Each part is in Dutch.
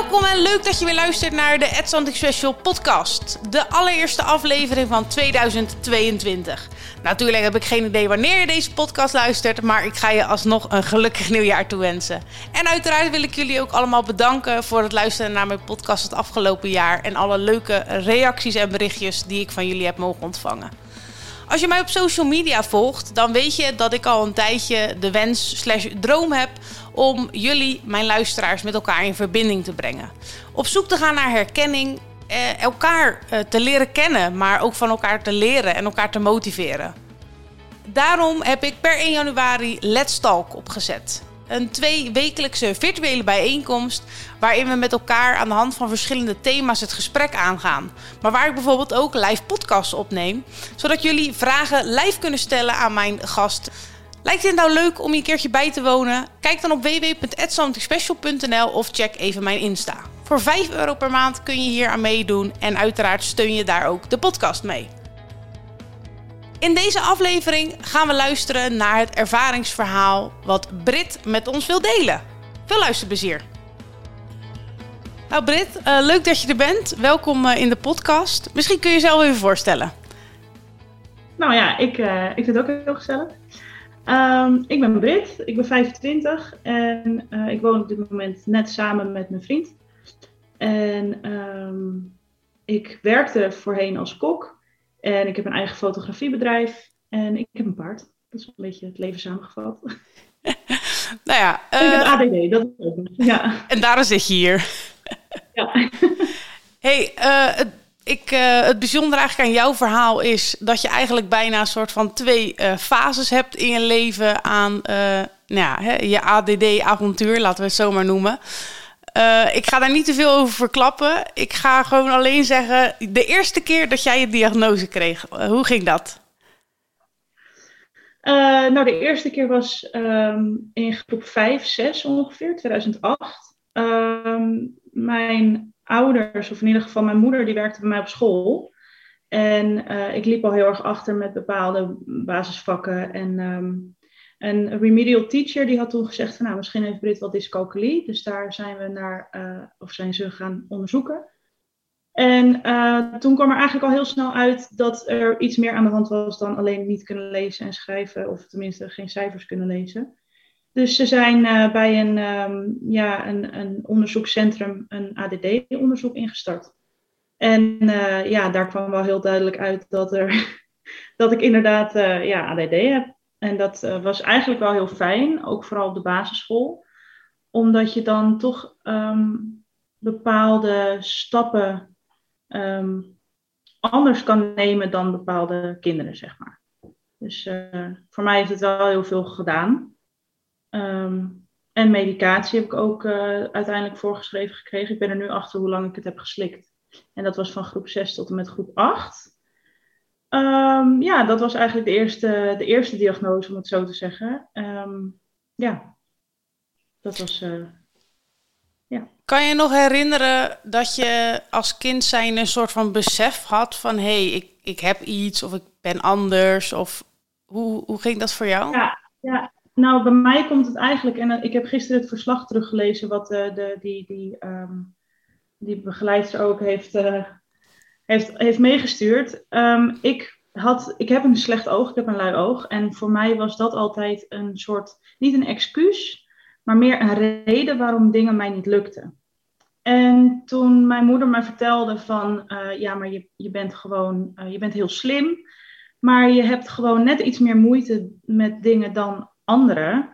Welkom en leuk dat je weer luistert naar de Atlantic Special podcast. De allereerste aflevering van 2022. Natuurlijk heb ik geen idee wanneer je deze podcast luistert, maar ik ga je alsnog een gelukkig nieuwjaar toewensen. En uiteraard wil ik jullie ook allemaal bedanken voor het luisteren naar mijn podcast het afgelopen jaar en alle leuke reacties en berichtjes die ik van jullie heb mogen ontvangen. Als je mij op social media volgt, dan weet je dat ik al een tijdje de wens slash droom heb om jullie, mijn luisteraars, met elkaar in verbinding te brengen. Op zoek te gaan naar herkenning, eh, elkaar eh, te leren kennen, maar ook van elkaar te leren en elkaar te motiveren. Daarom heb ik per 1 januari Let's Talk opgezet. Een tweewekelijkse virtuele bijeenkomst waarin we met elkaar aan de hand van verschillende thema's het gesprek aangaan. Maar waar ik bijvoorbeeld ook live podcasts opneem, zodat jullie vragen live kunnen stellen aan mijn gast. Lijkt het nou leuk om je een keertje bij te wonen? Kijk dan op www.somethingspecial.nl of check even mijn Insta. Voor 5 euro per maand kun je hier aan meedoen en uiteraard steun je daar ook de podcast mee. In deze aflevering gaan we luisteren naar het ervaringsverhaal wat Brit met ons wil delen. Veel luisterplezier. Nou Brit, uh, leuk dat je er bent. Welkom uh, in de podcast. Misschien kun je jezelf even voorstellen. Nou ja, ik, uh, ik vind het ook heel gezellig. Um, ik ben Brit, ik ben 25 en ik woon op dit moment net samen met mijn vriend. En um, ik werkte voorheen als kok en ik heb een eigen fotografiebedrijf en ik heb een paard. Dat is een beetje het leven samengevat. nou ja. Uh, ik heb eh, ADD, dat is ook. Ja. En daarom zit je hier. ja. hey, uh, het, ik, uh, het bijzondere eigenlijk aan jouw verhaal is dat je eigenlijk bijna een soort van twee fases hebt in je leven aan nou ja, hè, je ADD-avontuur, laten we het zo maar noemen. Uh, ik ga daar niet te veel over verklappen. Ik ga gewoon alleen zeggen, de eerste keer dat jij je diagnose kreeg, uh, hoe ging dat? Uh, nou, de eerste keer was um, in groep 5, 6 ongeveer, 2008. Um, mijn ouders, of in ieder geval mijn moeder, die werkte bij mij op school. En ik liep al heel erg achter met bepaalde basisvakken. En um, een remedial teacher die had toen gezegd van nou, misschien heeft Brit wel dyscalculie. Dus daar zijn we naar, uh, of zijn ze gaan onderzoeken. En uh, toen kwam er eigenlijk al heel snel uit dat er iets meer aan de hand was dan alleen niet kunnen lezen en schrijven, of tenminste geen cijfers kunnen lezen. Dus ze zijn uh, bij een, um, ja, een, een onderzoekscentrum een ADD-onderzoek ingestart. En ja, daar kwam wel heel duidelijk uit dat, er, dat ik inderdaad ja, ADD heb. En dat uh, was eigenlijk wel heel fijn, ook vooral op de basisschool, omdat je dan toch um, bepaalde stappen um, anders kan nemen dan bepaalde kinderen, zeg maar. Dus uh, voor mij heeft het wel heel veel gedaan. Um, en medicatie heb ik ook uh, uiteindelijk voorgeschreven gekregen. Ik ben er nu achter hoe lang ik het heb geslikt. En dat was van groep 6 tot en met groep 8. Um, ja, dat was eigenlijk de eerste, de eerste diagnose, om het zo te zeggen. Um, ja, dat was. Uh, ja. Kan je nog herinneren dat je als kind zijn een soort van besef had van hé, hey, ik, ik heb iets of ik ben anders? Of hoe, hoe ging dat voor jou? Ja, ja, nou bij mij komt het eigenlijk, en ik heb gisteren het verslag teruggelezen wat uh, de, die, die, um, die begeleidster ook heeft. Uh, heeft, heeft meegestuurd. Um, ik, had, ik heb een slecht oog, ik heb een lui oog. En voor mij was dat altijd een soort, niet een excuus, maar meer een reden waarom dingen mij niet lukten. En toen mijn moeder mij vertelde van, uh, ja, maar je, je bent gewoon, uh, je bent heel slim, maar je hebt gewoon net iets meer moeite met dingen dan anderen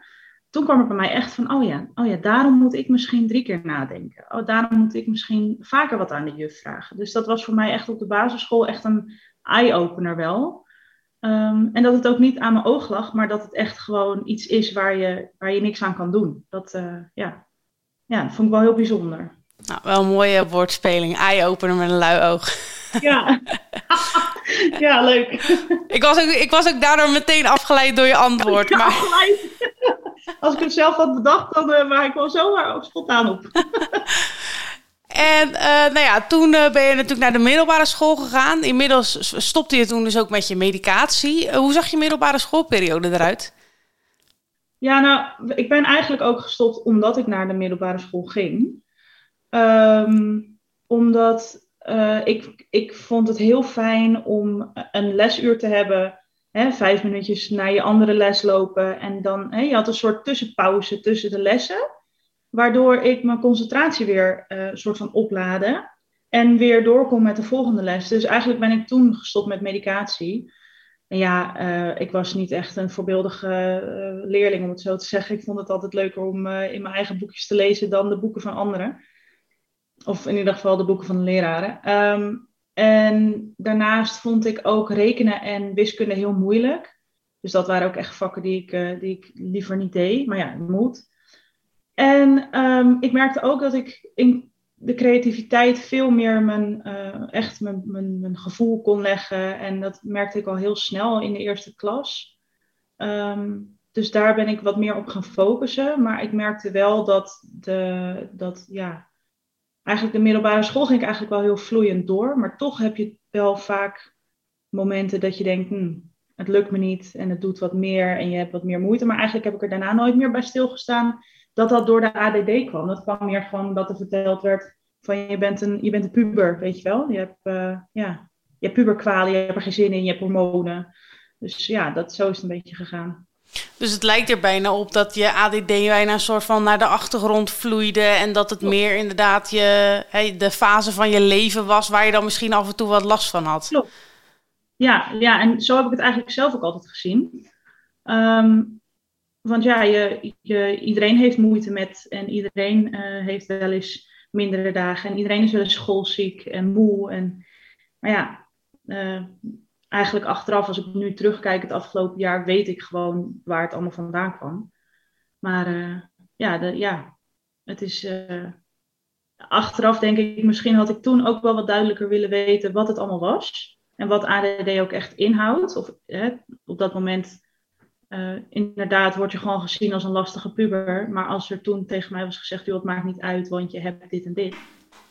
toen kwam het bij mij echt van, oh ja, oh ja, daarom moet ik misschien drie keer nadenken. Oh, daarom moet ik misschien vaker wat aan de juf vragen. Dus dat was voor mij echt op de basisschool echt een eye-opener wel. Um, en dat het ook niet aan mijn oog lag, maar dat het echt gewoon iets is waar je, waar je niks aan kan doen. Dat, uh, ja. ja, dat vond ik wel heel bijzonder. Nou, wel een mooie woordspeling. Eye-opener met een lui oog. Ja, ja leuk. ik, was ook, ik was ook daardoor meteen afgeleid door je antwoord. Maar... Als ik het zelf had bedacht, dan uh, ik wel zomaar ook spontaan op. En uh, nou ja, toen uh, ben je natuurlijk naar de middelbare school gegaan. Inmiddels stopte je toen dus ook met je medicatie. hoe zag je middelbare schoolperiode eruit? Ja, nou, ik ben eigenlijk ook gestopt omdat ik naar de middelbare school ging. Ehm, omdat uh, ik, ik vond het heel fijn om een lesuur te hebben. Hè, vijf minuutjes naar je andere les lopen. En dan, hè, je had een soort tussenpauze tussen de lessen. Waardoor ik mijn concentratie weer een soort van opladen. En weer doorkom met de volgende les. Dus eigenlijk ben ik toen gestopt met medicatie. En ja, uh, ik was niet echt een voorbeeldige uh, leerling, om het zo te zeggen. Ik vond het altijd leuker om in mijn eigen boekjes te lezen dan de boeken van anderen. Of in ieder geval de boeken van de leraren. Um, en daarnaast vond ik ook rekenen en wiskunde heel moeilijk. Dus dat waren ook echt vakken die ik, die ik liever niet deed. Maar ja, moet. En um, ik merkte ook dat ik in de creativiteit veel meer mijn, uh, echt mijn, mijn, gevoel kon leggen. En dat merkte ik al heel snel in de eerste klas. Um, dus daar ben ik wat meer op gaan focussen. Maar ik merkte wel dat, de, dat ja, eigenlijk de middelbare school ging ik eigenlijk wel heel vloeiend door. Maar toch heb je wel vaak momenten dat je denkt, hm, het lukt me niet en het doet wat meer en je hebt wat meer moeite. Maar eigenlijk heb ik er daarna nooit meer bij stilgestaan dat dat door de ADD kwam. Dat kwam meer gewoon dat er verteld werd van je bent een, je bent een puber, weet je wel. Je hebt, uh, ja, je hebt puberkwalen, je hebt er geen zin in, je hebt hormonen. Dus ja, dat, zo is het een beetje gegaan. Dus het lijkt er bijna op dat je ADD bijna een soort van naar de achtergrond vloeide. En dat het meer inderdaad je, hey, de fase van je leven was waar je dan misschien af en toe wat last van had. Klopt. Ja, ja, en zo heb ik het eigenlijk zelf ook altijd gezien. Um, want ja, je, je, iedereen heeft moeite met en iedereen uh, heeft wel eens mindere dagen. En iedereen is wel eens schoolziek en moe. En, maar ja, uh, eigenlijk achteraf, als ik nu terugkijk het afgelopen jaar, weet ik gewoon waar het allemaal vandaan kwam. Maar uh, ja, de, ja, het is. achteraf denk ik, misschien had ik toen ook wel wat duidelijker willen weten wat het allemaal was. En wat ADD ook echt inhoudt. Of op dat moment uh, inderdaad word je gewoon gezien als een lastige puber. Maar als er toen tegen mij was gezegd, joh, het maakt niet uit, want je hebt dit en dit.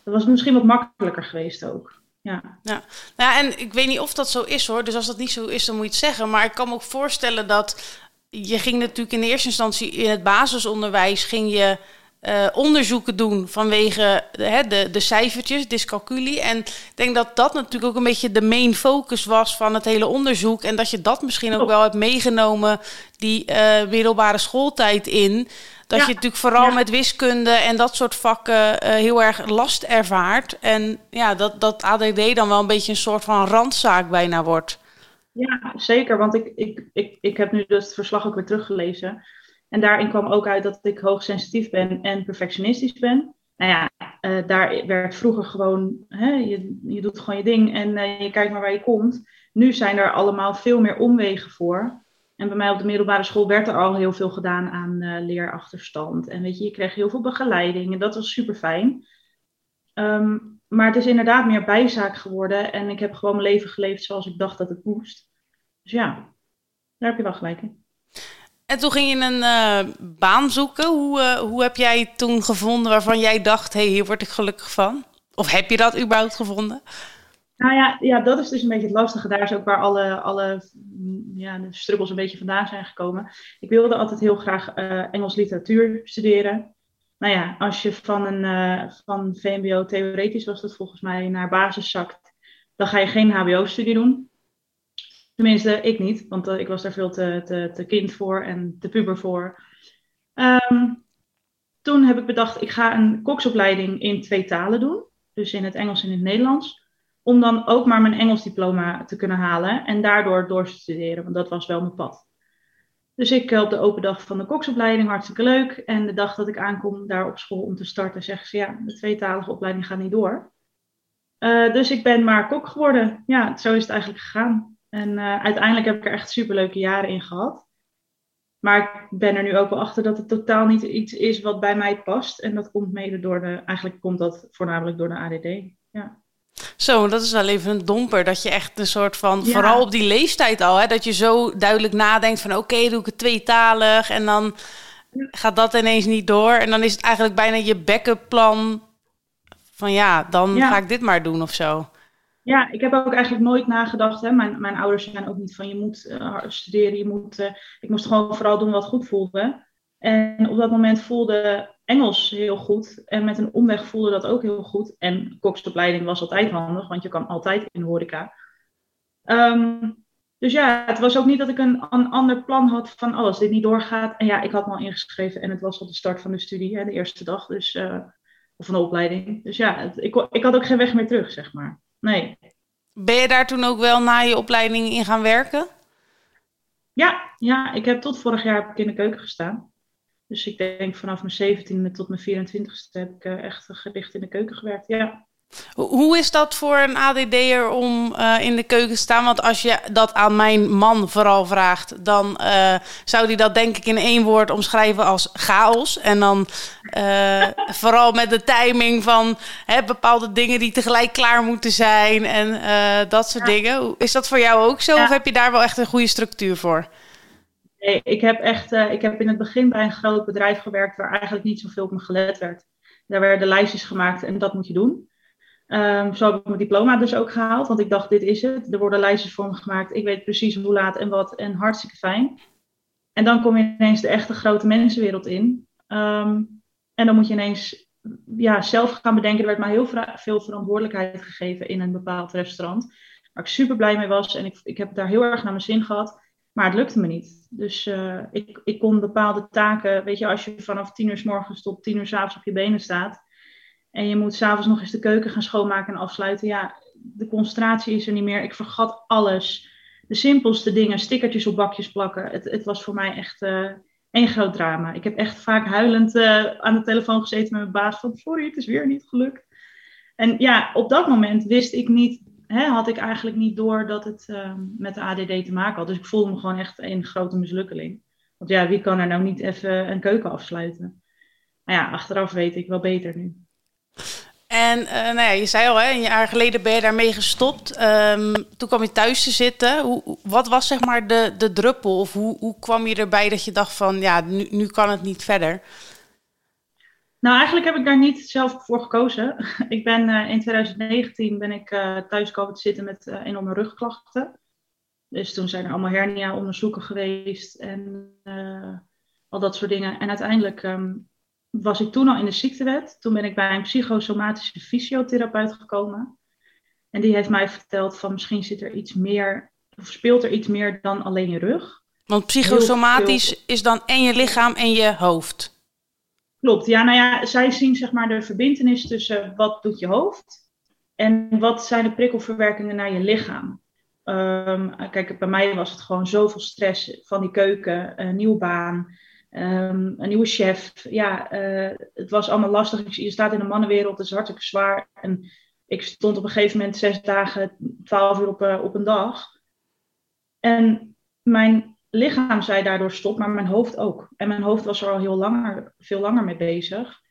Dat was misschien wat makkelijker geweest ook. Ja. Ja. Nou, en ik weet niet of dat zo is hoor. Dus als dat niet zo is, dan moet je het zeggen. Maar ik kan me ook voorstellen dat je ging natuurlijk in de eerste instantie in het basisonderwijs ging je uh, onderzoeken doen vanwege de, de, de cijfertjes, dyscalculie. En ik denk dat dat natuurlijk ook een beetje de main focus was van het hele onderzoek. En dat je dat misschien ook wel hebt meegenomen, die uh, middelbare schooltijd in. Dat je natuurlijk vooral ja. met wiskunde en dat soort vakken uh, heel erg last ervaart. En ja, dat, dat ADD dan wel een beetje een soort van randzaak bijna wordt. Ja, zeker. Want ik, ik, ik, ik heb nu dus het verslag ook weer teruggelezen. En daarin kwam ook uit dat ik hoogsensitief ben en perfectionistisch ben. Nou ja, uh, daar werd vroeger gewoon, hè, je, je doet gewoon je ding en uh, je kijkt maar waar je komt. Nu zijn er allemaal veel meer omwegen voor. En bij mij op de middelbare school werd er al heel veel gedaan aan uh, leerachterstand. En weet je, je kreeg heel veel begeleiding en dat was super fijn. Um, maar het is inderdaad meer bijzaak geworden en ik heb gewoon mijn leven geleefd zoals ik dacht dat het moest. Dus ja, daar heb je wel gelijk in. En toen ging je een uh, baan zoeken. Hoe, uh, hoe heb jij toen gevonden waarvan jij dacht: hé, hey, hier word ik gelukkig van? Of heb je dat überhaupt gevonden? Nou ja, ja, dat is dus een beetje het lastige. Daar is ook waar alle, alle ja, de struggles een beetje vandaan zijn gekomen. Ik wilde altijd heel graag uh, Engels literatuur studeren. Nou ja, als je van, een, van VMBO theoretisch was dat volgens mij naar basis zakt, dan ga je geen HBO-studie doen. Tenminste, ik niet, want uh, ik was daar veel te, te, te, kind voor en te puber voor. Um, toen heb ik bedacht, ik ga een koksopleiding in twee talen doen. Dus in het Engels en in het Nederlands. Om dan ook maar mijn Engels diploma te kunnen halen en daardoor door te studeren, want dat was wel mijn pad. Dus ik op de open dag van de koksopleiding, hartstikke leuk. En de dag dat ik aankom daar op school om te starten, zeggen ze ja, de tweetalige opleiding gaat niet door. Uh, dus ik ben maar kok geworden. Ja, zo is het eigenlijk gegaan. En uh, uiteindelijk heb ik er echt superleuke jaren in gehad. Maar ik ben er nu ook wel achter dat het totaal niet iets is wat bij mij past. En dat komt mede door de, eigenlijk komt dat voornamelijk door de ADD. Ja. Zo, dat is wel even een domper. Dat je echt een soort van, ja. vooral op die leeftijd al, hè, dat je zo duidelijk nadenkt van oké, okay, doe ik het tweetalig. En dan gaat dat ineens niet door. En dan is het eigenlijk bijna je backup plan van ja, dan ja. ga ik dit maar doen of zo. Ja, ik heb ook eigenlijk nooit nagedacht. Hè. Mijn, mijn ouders zijn ook niet van je moet uh, studeren, je moet. Uh, ik moest gewoon vooral doen wat goed voelde. En op dat moment voelde Engels heel goed. En met een omweg voelde dat ook heel goed. En koksopleiding was altijd handig, want je kan altijd in horeca. Ehm, dus ja, het was ook niet dat ik een, een, ander plan had van, oh, als dit niet doorgaat. En ja, ik had me al ingeschreven en het was al de start van de studie, hè, de eerste dag. Dus, uh, of van de opleiding. Dus ja, ik, ik had ook geen weg meer terug, zeg maar. Nee. Ben je daar toen ook wel na je opleiding in gaan werken? Ja, ja, ik heb tot vorig jaar heb ik in de keuken gestaan. Dus ik denk vanaf mijn 17e tot mijn 24e heb ik uh, echt gedicht in de keuken gewerkt. Ja. Hoe is dat voor een ADD'er om uh, in de keuken te staan? Want als je dat aan mijn man vooral vraagt, dan uh, zou hij dat denk ik in één woord omschrijven als chaos. En dan uh, vooral met de timing van hè, bepaalde dingen die tegelijk klaar moeten zijn en dat soort ja. dingen. Is dat voor jou ook zo? Ja. Of heb je daar wel echt een goede structuur voor? Nee, ik heb echt, ik heb in het begin bij een groot bedrijf gewerkt waar eigenlijk niet zoveel op me gelet werd. Daar werden lijstjes gemaakt en dat moet je doen. Um, zo heb ik mijn diploma dus ook gehaald, want ik dacht, dit is het. Er worden lijstjes voor me gemaakt. Ik weet precies hoe laat en wat en hartstikke fijn. En dan kom je ineens de echte grote mensenwereld in. Um, en dan moet je ineens ja, zelf gaan bedenken. Er werd mij heel veel verantwoordelijkheid gegeven in een bepaald restaurant. Waar ik super blij mee was en ik, ik heb daar heel erg naar mijn zin gehad. Maar het lukte me niet. Dus uh, ik, ik kon bepaalde taken, weet je, als je vanaf tien uur s morgens tot tien uur s avonds op je benen staat en je moet s'avonds nog eens de keuken gaan schoonmaken en afsluiten. Ja, de concentratie is er niet meer. Ik vergat alles. De simpelste dingen, stickertjes op bakjes plakken. Het, het was voor mij echt uh, één groot drama. Ik heb echt vaak huilend uh, aan de telefoon gezeten met mijn baas van sorry, het is weer niet gelukt. En ja, op dat moment wist ik niet, hè, had ik eigenlijk niet door dat het uh, met de ADD te maken had. Dus ik voelde me gewoon echt een grote mislukkeling. Want ja, wie kan er nou niet even een keuken afsluiten? Maar ja, achteraf weet ik wel beter nu. En uh, nou ja, je zei al, hè, een jaar geleden ben je daarmee gestopt. Um, toen kwam je thuis te zitten. Hoe, wat was zeg maar de, de druppel? Of hoe, hoe kwam je erbij dat je dacht van, ja, nu, nu kan het niet verder? Nou, eigenlijk heb ik daar niet zelf voor gekozen. ik ben uh, in 2019 ben ik uh, thuis komen te zitten met enorme rugklachten. Dus toen zijn er allemaal hernia-onderzoeken geweest en al dat soort dingen. En uiteindelijk um, was ik toen al in de ziektewet. Toen ben ik bij een psychosomatische fysiotherapeut gekomen. En die heeft mij verteld van misschien zit er iets meer, of speelt er iets meer dan alleen je rug. Want psychosomatisch is dan en je lichaam en je hoofd. Klopt, ja, nou ja, zij zien zeg maar de verbindenis tussen wat doet je hoofd en wat zijn de prikkelverwerkingen naar je lichaam. Um, kijk, bij mij was het gewoon zoveel stress van die keuken, een nieuwe baan, Um, een nieuwe chef. Ja, uh, het was allemaal lastig. Je staat in de mannenwereld, het is hartstikke zwaar. En ik stond op een gegeven moment zes dagen, twaalf uur op, uh, op een dag. En mijn lichaam zei daardoor stop, maar mijn hoofd ook. En mijn hoofd was er al heel langer, veel langer mee bezig.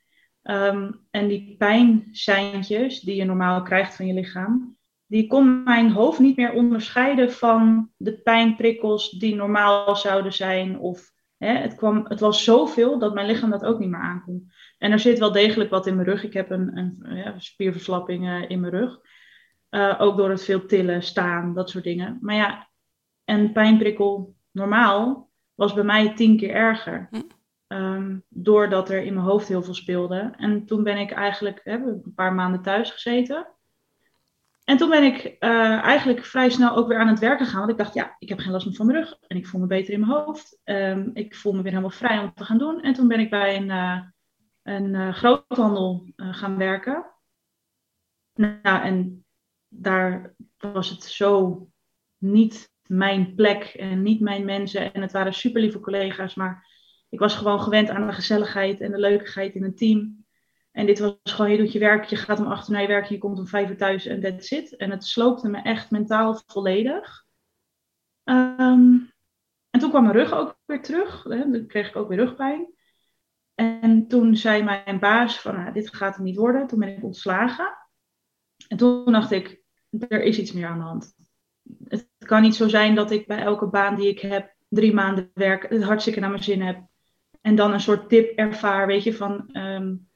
Um, en die pijnseintjes die je normaal krijgt van je lichaam, die kon mijn hoofd niet meer onderscheiden van de pijnprikkels die normaal zouden zijn. Of Hè, het, kwam, het was zoveel dat mijn lichaam dat ook niet meer aankon. En er zit wel degelijk wat in mijn rug. Ik heb een, een ja, spierverslapping in mijn rug. Uh, ook door het veel tillen, staan, dat soort dingen. Maar ja, en pijnprikkel normaal was bij mij tien keer erger. Hm. Um, doordat er in mijn hoofd heel veel speelde. En toen ben ik eigenlijk een paar maanden thuis gezeten. En toen ben ik uh, eigenlijk vrij snel ook weer aan het werken gegaan. Want ik dacht, ja, ik heb geen last meer van mijn rug. En ik voel me beter in mijn hoofd. Um, ik voel me weer helemaal vrij om te gaan doen. En toen ben ik bij een, uh, een uh, groothandel gaan werken. Nou, en daar was het zo niet mijn plek en niet mijn mensen. En het waren super lieve collega's. Maar ik was gewoon gewend aan de gezelligheid en de leukigheid in een team. En dit was gewoon, je doet je werk, je gaat om acht uur naar je werk, je komt om vijf uur thuis en that's it. En het sloopte me echt mentaal volledig. Um, en toen kwam mijn rug ook weer terug. Hè, dan kreeg ik ook weer rugpijn. En toen zei mijn baas van, nou, dit gaat er niet worden. Toen ben ik ontslagen. En toen dacht ik, er is iets meer aan de hand. Het kan niet zo zijn dat ik bij elke baan die ik heb, drie maanden werk, het hartstikke naar mijn zin heb. En dan een soort tip ervaar, weet je, van... Um,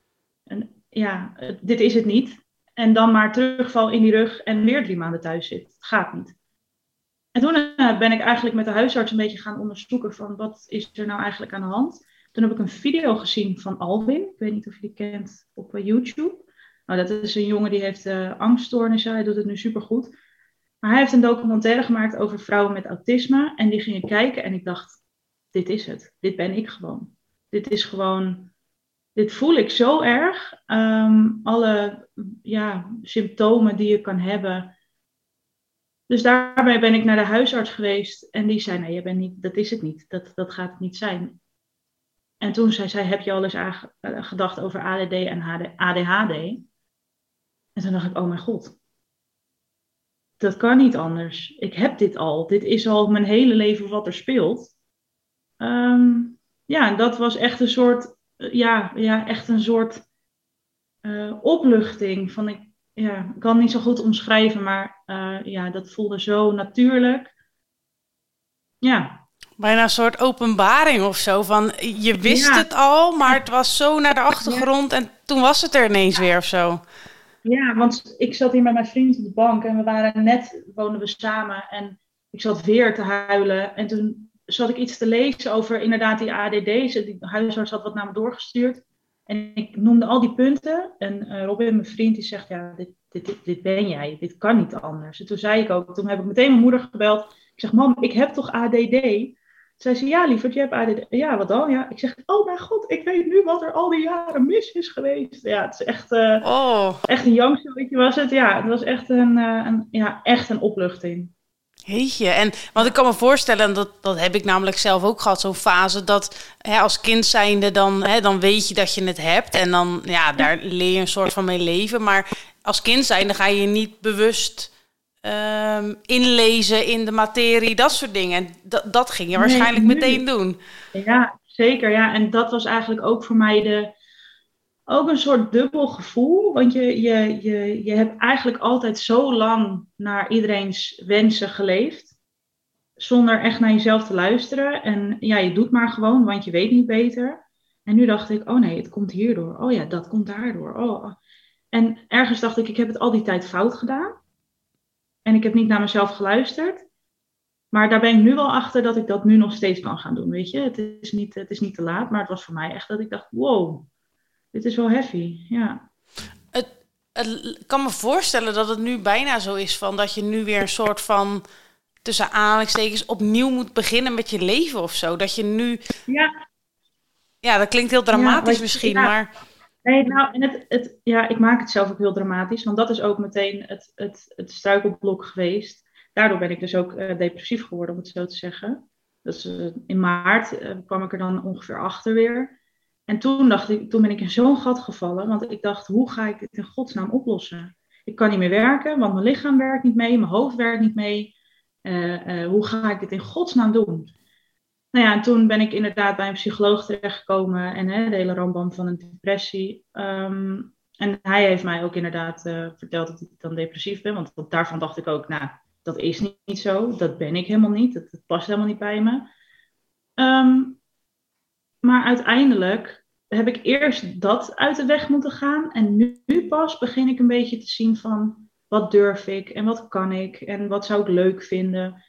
en ja, dit is het niet. En dan maar terugval in die rug en weer drie maanden thuis zit. Het gaat niet. En toen uh, ben ik eigenlijk met de huisarts een beetje gaan onderzoeken van wat is er nou eigenlijk aan de hand. Toen heb ik een video gezien van Alwin. Ik weet niet of je die kent op eh, YouTube. Nou, dat is een jongen die heeft uh, angststoornissen. Hij doet het nu supergoed. Maar hij heeft een documentaire gemaakt over vrouwen met autisme. En die gingen kijken en ik dacht, dit is het. Dit ben ik gewoon. Dit is gewoon, dit voel ik zo erg. Ehm, alle ja, symptomen die je kan hebben. Dus daarbij ben ik naar de huisarts geweest en die zei, nee, je bent niet, dat is het niet. Dat, dat gaat het niet zijn. En toen zei zij, heb je al eens eh, gedacht over ADD en ADHD? En toen dacht ik, oh mijn god, dat kan niet anders. Ik heb dit al. Dit is al mijn hele leven wat er speelt. Um, ja, dat was echt een soort, ja, ja echt een soort uh, opluchting. Van ik, ja, kan het niet zo goed omschrijven, maar uh, ja, dat voelde zo natuurlijk. Ja. Bijna een soort openbaring of zo. Van je wist het al, maar het was zo naar de achtergrond en toen was het er ineens weer of zo. Ja, want ik zat hier met mijn vriend op de bank en we waren net, woonden we samen en ik zat weer te huilen. En toen zat ik iets te lezen over inderdaad die ADD's. Die huisarts had wat naar me doorgestuurd. En ik noemde al die punten. En uh, Robin, mijn vriend, die zegt, ja, dit, dit, dit, ben jij. Dit kan niet anders. En toen zei ik ook, toen heb ik meteen mijn moeder gebeld. Ik zeg, mam, ik heb toch ADD? Zei ze, ja lieverd, je hebt ADD. Ja, wat dan? Ja. Ik zeg, oh mijn god, ik weet nu wat er al die jaren mis is geweest. Ja, het is echt, uh, oh. echt een jangstilletje was het. Ja, het was echt een, uh, een, ja, echt een opluchting. Heetje. En want ik kan me voorstellen, dat, dat heb ik namelijk zelf ook gehad, zo'n fase dat hè, als kind zijnde, dan, hè, dan weet je dat je het hebt. En dan, ja, daar leer je een soort van mee leven. Maar als kind zijnde ga je niet bewust um, inlezen in de materie, dat soort dingen. En dat, dat ging je waarschijnlijk meteen doen. Ja, zeker. Ja, en dat was eigenlijk ook voor mij de ook een soort dubbel gevoel. Want je, je, je, je hebt eigenlijk altijd zo lang naar iedereen's wensen geleefd. Zonder echt naar jezelf te luisteren. En ja, je doet maar gewoon, want je weet niet beter. En nu dacht ik, oh nee, het komt hierdoor. Oh ja, dat komt daardoor. Oh. En ergens dacht ik, ik heb het al die tijd fout gedaan. En ik heb niet naar mezelf geluisterd. Maar daar ben ik nu wel achter dat ik dat nu nog steeds kan gaan doen. Weet je, het is niet, het is niet te laat. Maar het was voor mij echt dat ik dacht, wow, dit is wel heavy, ja. Het, het kan me voorstellen dat het nu bijna zo is van dat je nu weer een soort van tussen aanhalingstekens opnieuw moet beginnen met je leven of zo. Dat je nu. Ja. Ja, dat klinkt heel dramatisch misschien, maar. Nee, nou, en het, het, ja, ik maak het zelf ook heel dramatisch, want dat is ook meteen het, het, het struikelblok geweest. Daardoor ben ik dus ook uh, depressief geworden, om het zo te zeggen. Dus uh, in maart uh, kwam ik er dan ongeveer achter weer. En toen, dacht ik, toen ben ik in zo'n gat gevallen, want ik dacht, hoe ga ik dit in godsnaam oplossen? Ik kan niet meer werken, want mijn lichaam werkt niet mee, mijn hoofd werkt niet mee. Uh, uh, hoe ga ik dit in godsnaam doen? Nou ja, en toen ben ik inderdaad bij een psycholoog terechtgekomen en hè, de hele rambam van een depressie. Um, en hij heeft mij ook inderdaad uh, verteld dat ik dan depressief ben, want daarvan dacht ik ook, nou, dat is niet, zo, dat ben ik helemaal niet, dat, past helemaal niet bij me. Um, maar uiteindelijk heb ik eerst dat uit de weg moeten gaan. En nu, pas begin ik een beetje te zien van wat durf ik en wat kan ik en wat zou ik leuk vinden.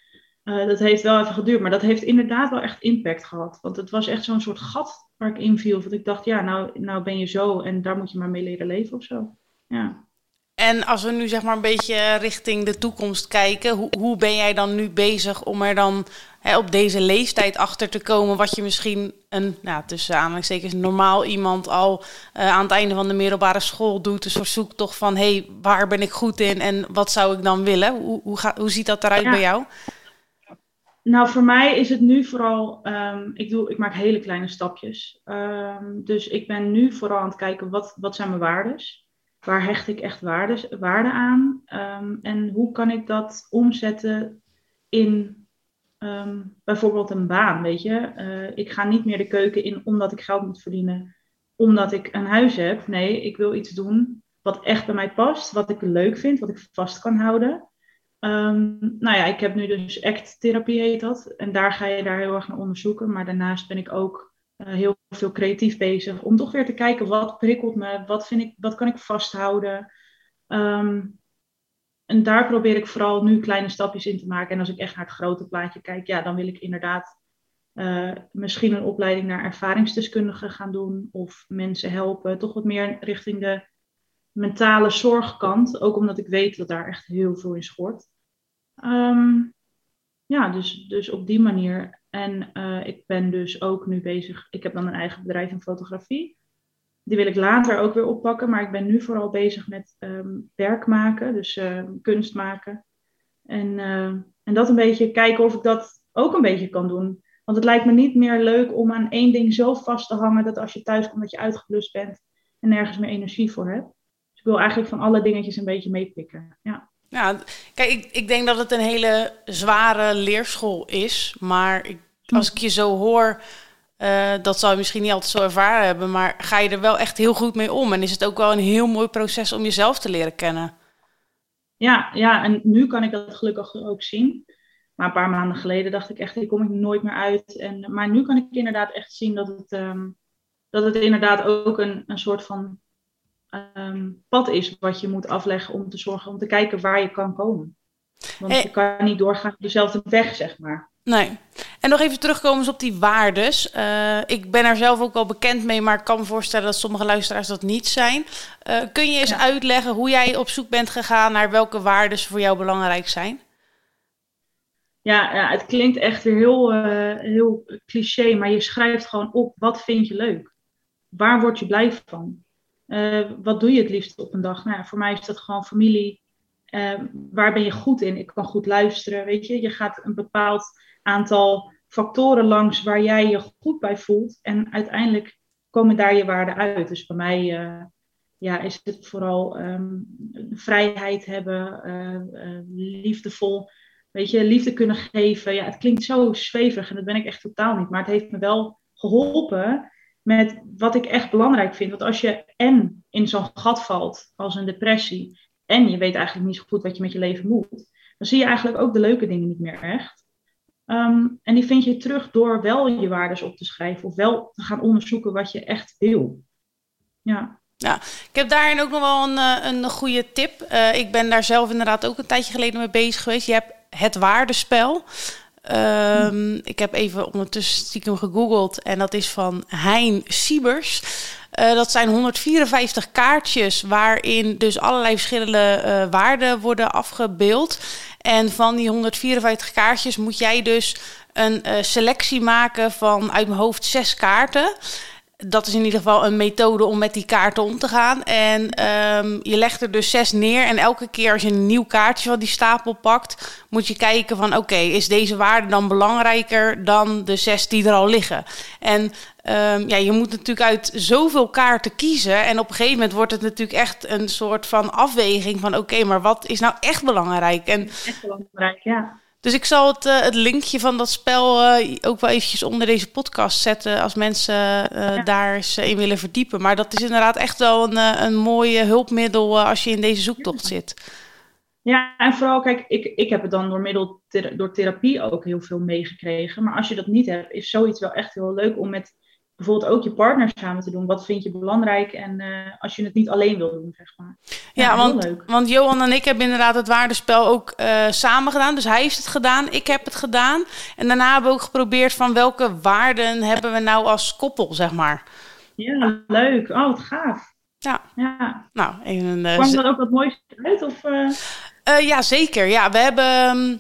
Uh, dat heeft wel even geduurd, maar dat heeft inderdaad wel echt impact gehad. Want het was echt zo'n soort gat waar ik in viel. Want ik dacht, ja, nou, nou ben je zo en daar moet je maar mee leren leven of zo. Ja. En als we nu zeg maar een beetje richting de toekomst kijken, hoe, hoe ben jij dan nu bezig om er dan hè, op deze leeftijd achter te komen wat je misschien een, nou, tussen aanhalingstekens, normaal iemand al uh, aan het einde van de middelbare school doet. Dus zoek toch van, hé, hey, waar ben ik goed in en wat zou ik dan willen? Hoe, hoe, ga, hoe ziet dat eruit bij jou? Nou, voor mij is het nu vooral, um, ik, doe, ik maak hele kleine stapjes. Um, dus ik ben nu vooral aan het kijken, wat, wat zijn mijn waardes? Waar hecht ik echt waarde, waarde aan? Um, en hoe kan ik dat omzetten in um, bijvoorbeeld een baan? Weet je, uh, ik ga niet meer de keuken in omdat ik geld moet verdienen, omdat ik een huis heb. Nee, ik wil iets doen wat echt bij mij past, wat ik leuk vind, wat ik vast kan houden. Um, nou ja, ik heb nu dus ACT-therapie heet dat. En daar ga je daar heel erg naar onderzoeken. Maar daarnaast ben ik ook heel veel creatief bezig. Om toch weer te kijken wat prikkelt me, wat, vind ik, wat kan ik vasthouden. Um, en daar probeer ik vooral nu kleine stapjes in te maken. En als ik echt naar het grote plaatje kijk, ja, dan wil ik inderdaad misschien een opleiding naar ervaringsdeskundige gaan doen of mensen helpen. Toch wat meer richting de mentale zorgkant. Ook omdat ik weet dat daar echt heel veel in schort. Ehm, ja, dus, dus op die manier. En uh, ik ben dus ook nu bezig. Ik heb dan een eigen bedrijf in fotografie. Die wil ik later ook weer oppakken. Maar ik ben nu vooral bezig met um, werk maken. Dus uh, kunst maken. En, uh, en dat een beetje kijken of ik dat ook een beetje kan doen. Want het lijkt me niet meer leuk om aan één ding zo vast te hangen. Dat als je thuis komt dat je uitgeblust bent. En nergens meer energie voor hebt. Dus ik wil eigenlijk van alle dingetjes een beetje meepikken. Ja. Ja, kijk, ik, ik denk dat het een hele zware leerschool is. Maar ik, als ik je zo hoor, uh, dat zal je misschien niet altijd zo ervaren hebben. Maar ga je er wel echt heel goed mee om? En is het ook wel een heel mooi proces om jezelf te leren kennen? Ja, ja en nu kan ik dat gelukkig ook zien. Maar een paar maanden geleden dacht ik echt, hier kom ik nooit meer uit. En, maar nu kan ik inderdaad echt zien dat het, um, dat het inderdaad ook een, een soort van um, pad is wat je moet afleggen om te zorgen, om te kijken waar je kan komen. Want je kan niet doorgaan dezelfde weg, zeg maar. Nee. En nog even terugkomen op die waardes. Uh, ik ben er zelf ook wel bekend mee, maar ik kan me voorstellen dat sommige luisteraars dat niet zijn. Uh, kun je eens uitleggen hoe jij op zoek bent gegaan naar welke waardes voor jou belangrijk zijn? Ja, ja het klinkt echt weer heel, uh, heel cliché, maar je schrijft gewoon op wat vind je leuk. Waar word je blij van? Uh, wat doe je het liefst op een dag? Nou, voor mij is dat gewoon familie. Uh, waar ben je goed in? Ik kan goed luisteren, weet je. Je gaat een bepaald aantal factoren langs waar jij je goed bij voelt. En uiteindelijk komen daar je waarden uit. Dus bij mij uh, ja, is het vooral um, vrijheid hebben, liefdevol, weet je, liefde kunnen geven. Ja, het klinkt zo zweverig en dat ben ik echt totaal niet. Maar het heeft me wel geholpen met wat ik echt belangrijk vind. Want als je en in zo'n gat valt als een depressie en je weet eigenlijk niet zo goed wat je met je leven moet, dan zie je eigenlijk ook de leuke dingen niet meer echt. Um, en die vind je terug door wel je waardes op te schrijven of wel te gaan onderzoeken wat je echt wil. Ja. Ja, ik heb daarin ook nog wel een, eh, een goede tip. Uh, ik ben daar zelf inderdaad ook een tijdje geleden mee bezig geweest. Je hebt het waardespel. Um, ik heb even ondertussen stiekem gegoogeld en dat is van Hein Siebers. Uh, dat zijn 154 kaartjes waarin dus allerlei verschillende uh, waarden worden afgebeeld. En van die 154 kaartjes moet jij dus een uh, selectie maken van uit mijn hoofd zes kaarten dat is in ieder geval een methode om met die kaarten om te gaan. En um, je legt er dus zes neer. En elke keer als je een nieuw kaartje van die stapel pakt, moet je kijken van oké, is deze waarde dan belangrijker dan de zes die er al liggen? En um, ja, je moet natuurlijk uit zoveel kaarten kiezen. En op een gegeven moment wordt het natuurlijk echt een soort van afweging van oké, maar wat is nou echt belangrijk? En, echt belangrijk, ja. Dus ik zal het, uh, het linkje van dat spel uh, ook wel eventjes onder deze podcast zetten als mensen uh, ja. daar eens in willen verdiepen. Maar dat is inderdaad echt wel een, een mooie hulpmiddel als je in deze zoektocht zit. Ja, en vooral, kijk, ik, ik heb het dan door middel door therapie ook heel veel meegekregen. Maar als je dat niet hebt, is zoiets wel echt heel leuk om met bijvoorbeeld ook je partner samen te doen. Wat vind je belangrijk en uh, als je het niet alleen wil doen, zeg maar. Ja, ja want, leuk. want Johan en ik hebben inderdaad het waardespel ook uh, samen gedaan. Dus hij heeft het gedaan, ik heb het gedaan. En daarna hebben we ook geprobeerd van welke waarden hebben we nou als koppel, zeg maar. Ja, leuk. Oh, wat gaaf. Ja. ja. Nou, even een... Uh, Kwam er ook wat moois uit? Of, ja, zeker. Ja, we hebben... Um,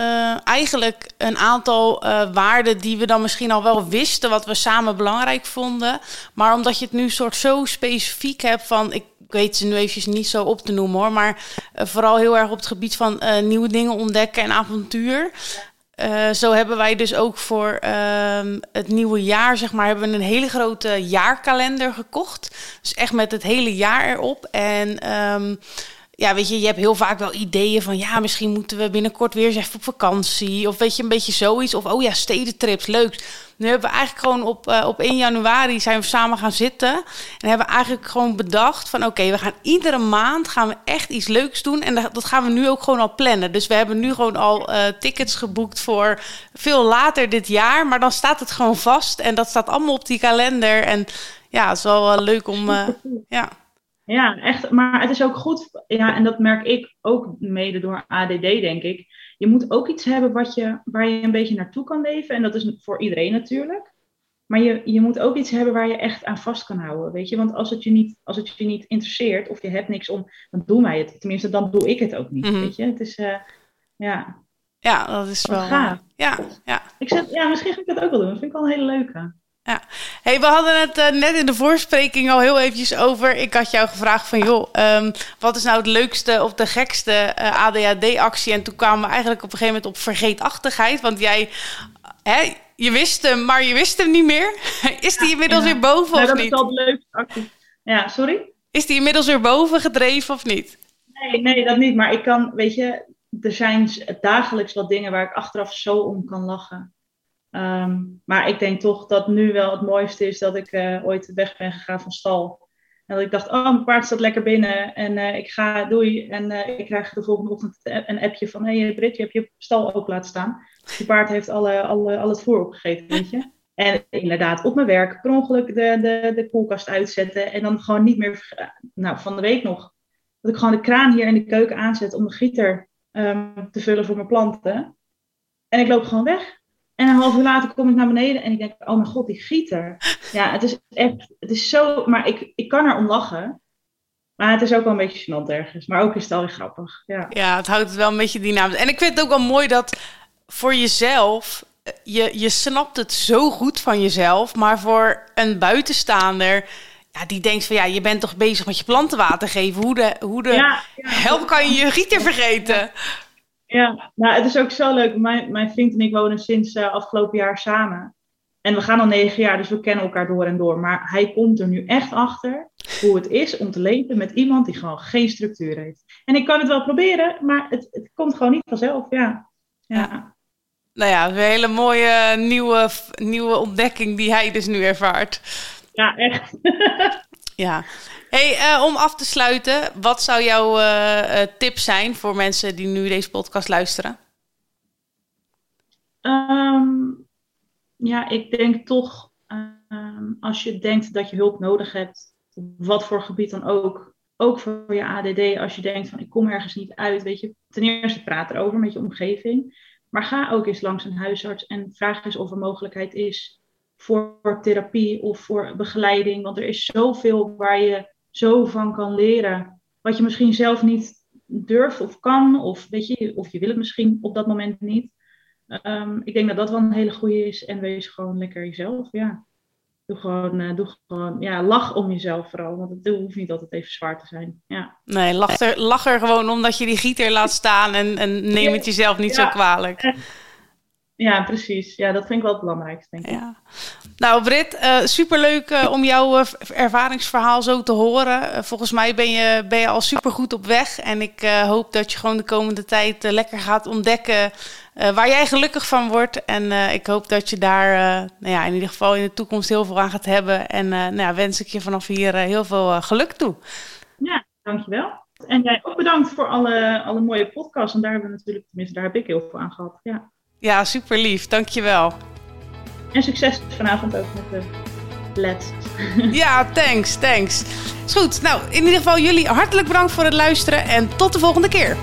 uh, eigenlijk een aantal uh, waarden die we dan misschien al wel wisten, wat we samen belangrijk vonden. Maar omdat je het nu soort zo specifiek hebt van, ik weet ze nu eventjes niet zo op te noemen hoor, maar uh, vooral heel erg op het gebied van nieuwe dingen ontdekken en avontuur. zo hebben wij dus ook voor ehm, het nieuwe jaar, zeg maar, hebben we een hele grote jaarkalender gekocht. Dus echt met het hele jaar erop. En um, ja, weet je, je hebt heel vaak wel ideeën van ja, misschien moeten we binnenkort weer eens even op vakantie. Of weet je, een beetje zoiets. Of oh ja, stedentrips, leuk. Nu hebben we eigenlijk gewoon op, uh, op 1 januari zijn we samen gaan zitten. En hebben eigenlijk gewoon bedacht van oké, we gaan iedere maand gaan we echt iets leuks doen. En dat, dat gaan we nu ook gewoon al plannen. Dus we hebben nu gewoon al uh, tickets geboekt voor veel later dit jaar. Maar dan staat het gewoon vast. En dat staat allemaal op die kalender. En ja, het is wel uh, leuk om. ja. Ja, echt. Maar het is ook goed. Ja, en dat merk ik ook mede door ADD, denk ik. Je moet ook iets hebben wat je, waar je een beetje naartoe kan leven. En dat is voor iedereen natuurlijk. Maar je, je moet ook iets hebben waar je echt aan vast kan houden. Weet je? Want als het je niet, als het je niet interesseert of je hebt niks om, dan doen wij het. Tenminste, dan doe ik het ook niet. Mhm. Weet je? Het is, uh, ja. Ja, dat is wel. Gaaf. Ja, ja. Ik zeg, ja, misschien ga ik dat ook wel doen. Dat vind ik wel een hele leuke. Ja. Hey, we hadden het uh, net in de voorspreking al heel eventjes over. Ik had jou gevraagd van, joh, um, wat is nou het leukste of de gekste uh, eh, ADHD-actie? En toen kwamen we eigenlijk op een gegeven moment op vergeetachtigheid. Want jij, hè, je wist hem, maar je wist hem niet meer. Is die inmiddels weer boven nou, of dat niet? Dat is al de leukste actie. Ja, sorry? Is die inmiddels weer boven gedreven of niet? Nee, nee, dat niet. Maar ik kan, weet je, er zijn dagelijks wat dingen waar ik achteraf zo om kan lachen. Ehm, maar ik denk toch dat nu wel het mooiste is dat ik uh, ooit weg ben gegaan van stal. En dat ik dacht, oh, mijn paard staat lekker binnen en uh, ik ga, doei. En uh, ik krijg de volgende ochtend een appje van, hé hey, Brit, je hebt je stal ook laten staan. Je paard heeft alle, alle, al het voer opgegeten, weet je. En inderdaad, op mijn werk per ongeluk de, de, de koelkast uitzetten. En dan gewoon niet meer, nou van de week nog, dat ik gewoon de kraan hier in de keuken aanzet om de gieter um, te vullen voor mijn planten. En ik loop gewoon weg. En een half uur later kom ik naar beneden en ik denk, oh mijn god, die gieter. Ja, het is echt, het is zo, maar ik, ik kan er om lachen. Maar het is ook wel een beetje gênant ergens. Maar ook is het alweer grappig. Ja. ja, het houdt het wel een beetje dynamisch. En ik vind het ook wel mooi dat voor jezelf, je, je snapt het zo goed van jezelf. Maar voor een buitenstaander, ja, die denkt van ja, je bent toch bezig met je planten water geven. Hoe de, hoe de ja, kan je je gieter vergeten? Ja, nou, het is ook zo leuk. Mijn, mijn vriend en ik wonen sinds uh, afgelopen jaar samen. En we gaan al negen jaar, dus we kennen elkaar door en door. Maar hij komt er nu echt achter hoe het is om te leven met iemand die gewoon geen structuur heeft. En ik kan het wel proberen, maar het, het komt gewoon niet vanzelf. Ja. ja. Nou ja, een hele mooie nieuwe, nieuwe ontdekking die hij dus nu ervaart. Ja, echt. ja. Hey, uh, om af te sluiten, wat zou jouw uh, tip zijn voor mensen die nu deze podcast luisteren? Um, ja, ik denk toch, um, als je denkt dat je hulp nodig hebt, wat voor gebied dan ook, ook voor je ADD, als je denkt van ik kom ergens niet uit, weet je, ten eerste praat erover met je omgeving, maar ga ook eens langs een huisarts en vraag eens of er mogelijkheid is voor therapie of voor begeleiding, want er is zoveel waar je zo van kan leren. Wat je misschien zelf niet durft of kan, of, weet je, of je wil het misschien op dat moment niet. Um, ik denk dat dat wel een hele goede is. En wees gewoon lekker jezelf. Ja. Doe gewoon, uh, doe gewoon ja, lach om jezelf vooral. Want het hoeft niet altijd even zwaar te zijn. Ja. Nee, lach er, lach er gewoon omdat je die gieter laat staan en, en neem het jezelf niet zo kwalijk. Ja, precies. Ja, dat vind ik wel het belangrijkste, denk ik. Ja. Nou, Brit, uh, superleuk uh, om jouw uh, ervaringsverhaal zo te horen. volgens mij ben je, ben je al supergoed op weg. En ik hoop dat je gewoon de komende tijd lekker gaat ontdekken waar jij gelukkig van wordt. En ik hoop dat je daar nou ja, in ieder geval in de toekomst heel veel aan gaat hebben. En nou ja, wens ik je vanaf hier heel veel geluk toe. Ja, dankjewel. En jij ook bedankt voor alle, alle mooie podcasts. En daar hebben we natuurlijk, tenminste, daar heb ik heel veel aan gehad. Ja. Ja, super lief. Dankjewel. En succes vanavond ook met de LED. ja, thanks, thanks. Is goed. Nou, in ieder geval jullie hartelijk bedankt voor het luisteren en tot de volgende keer.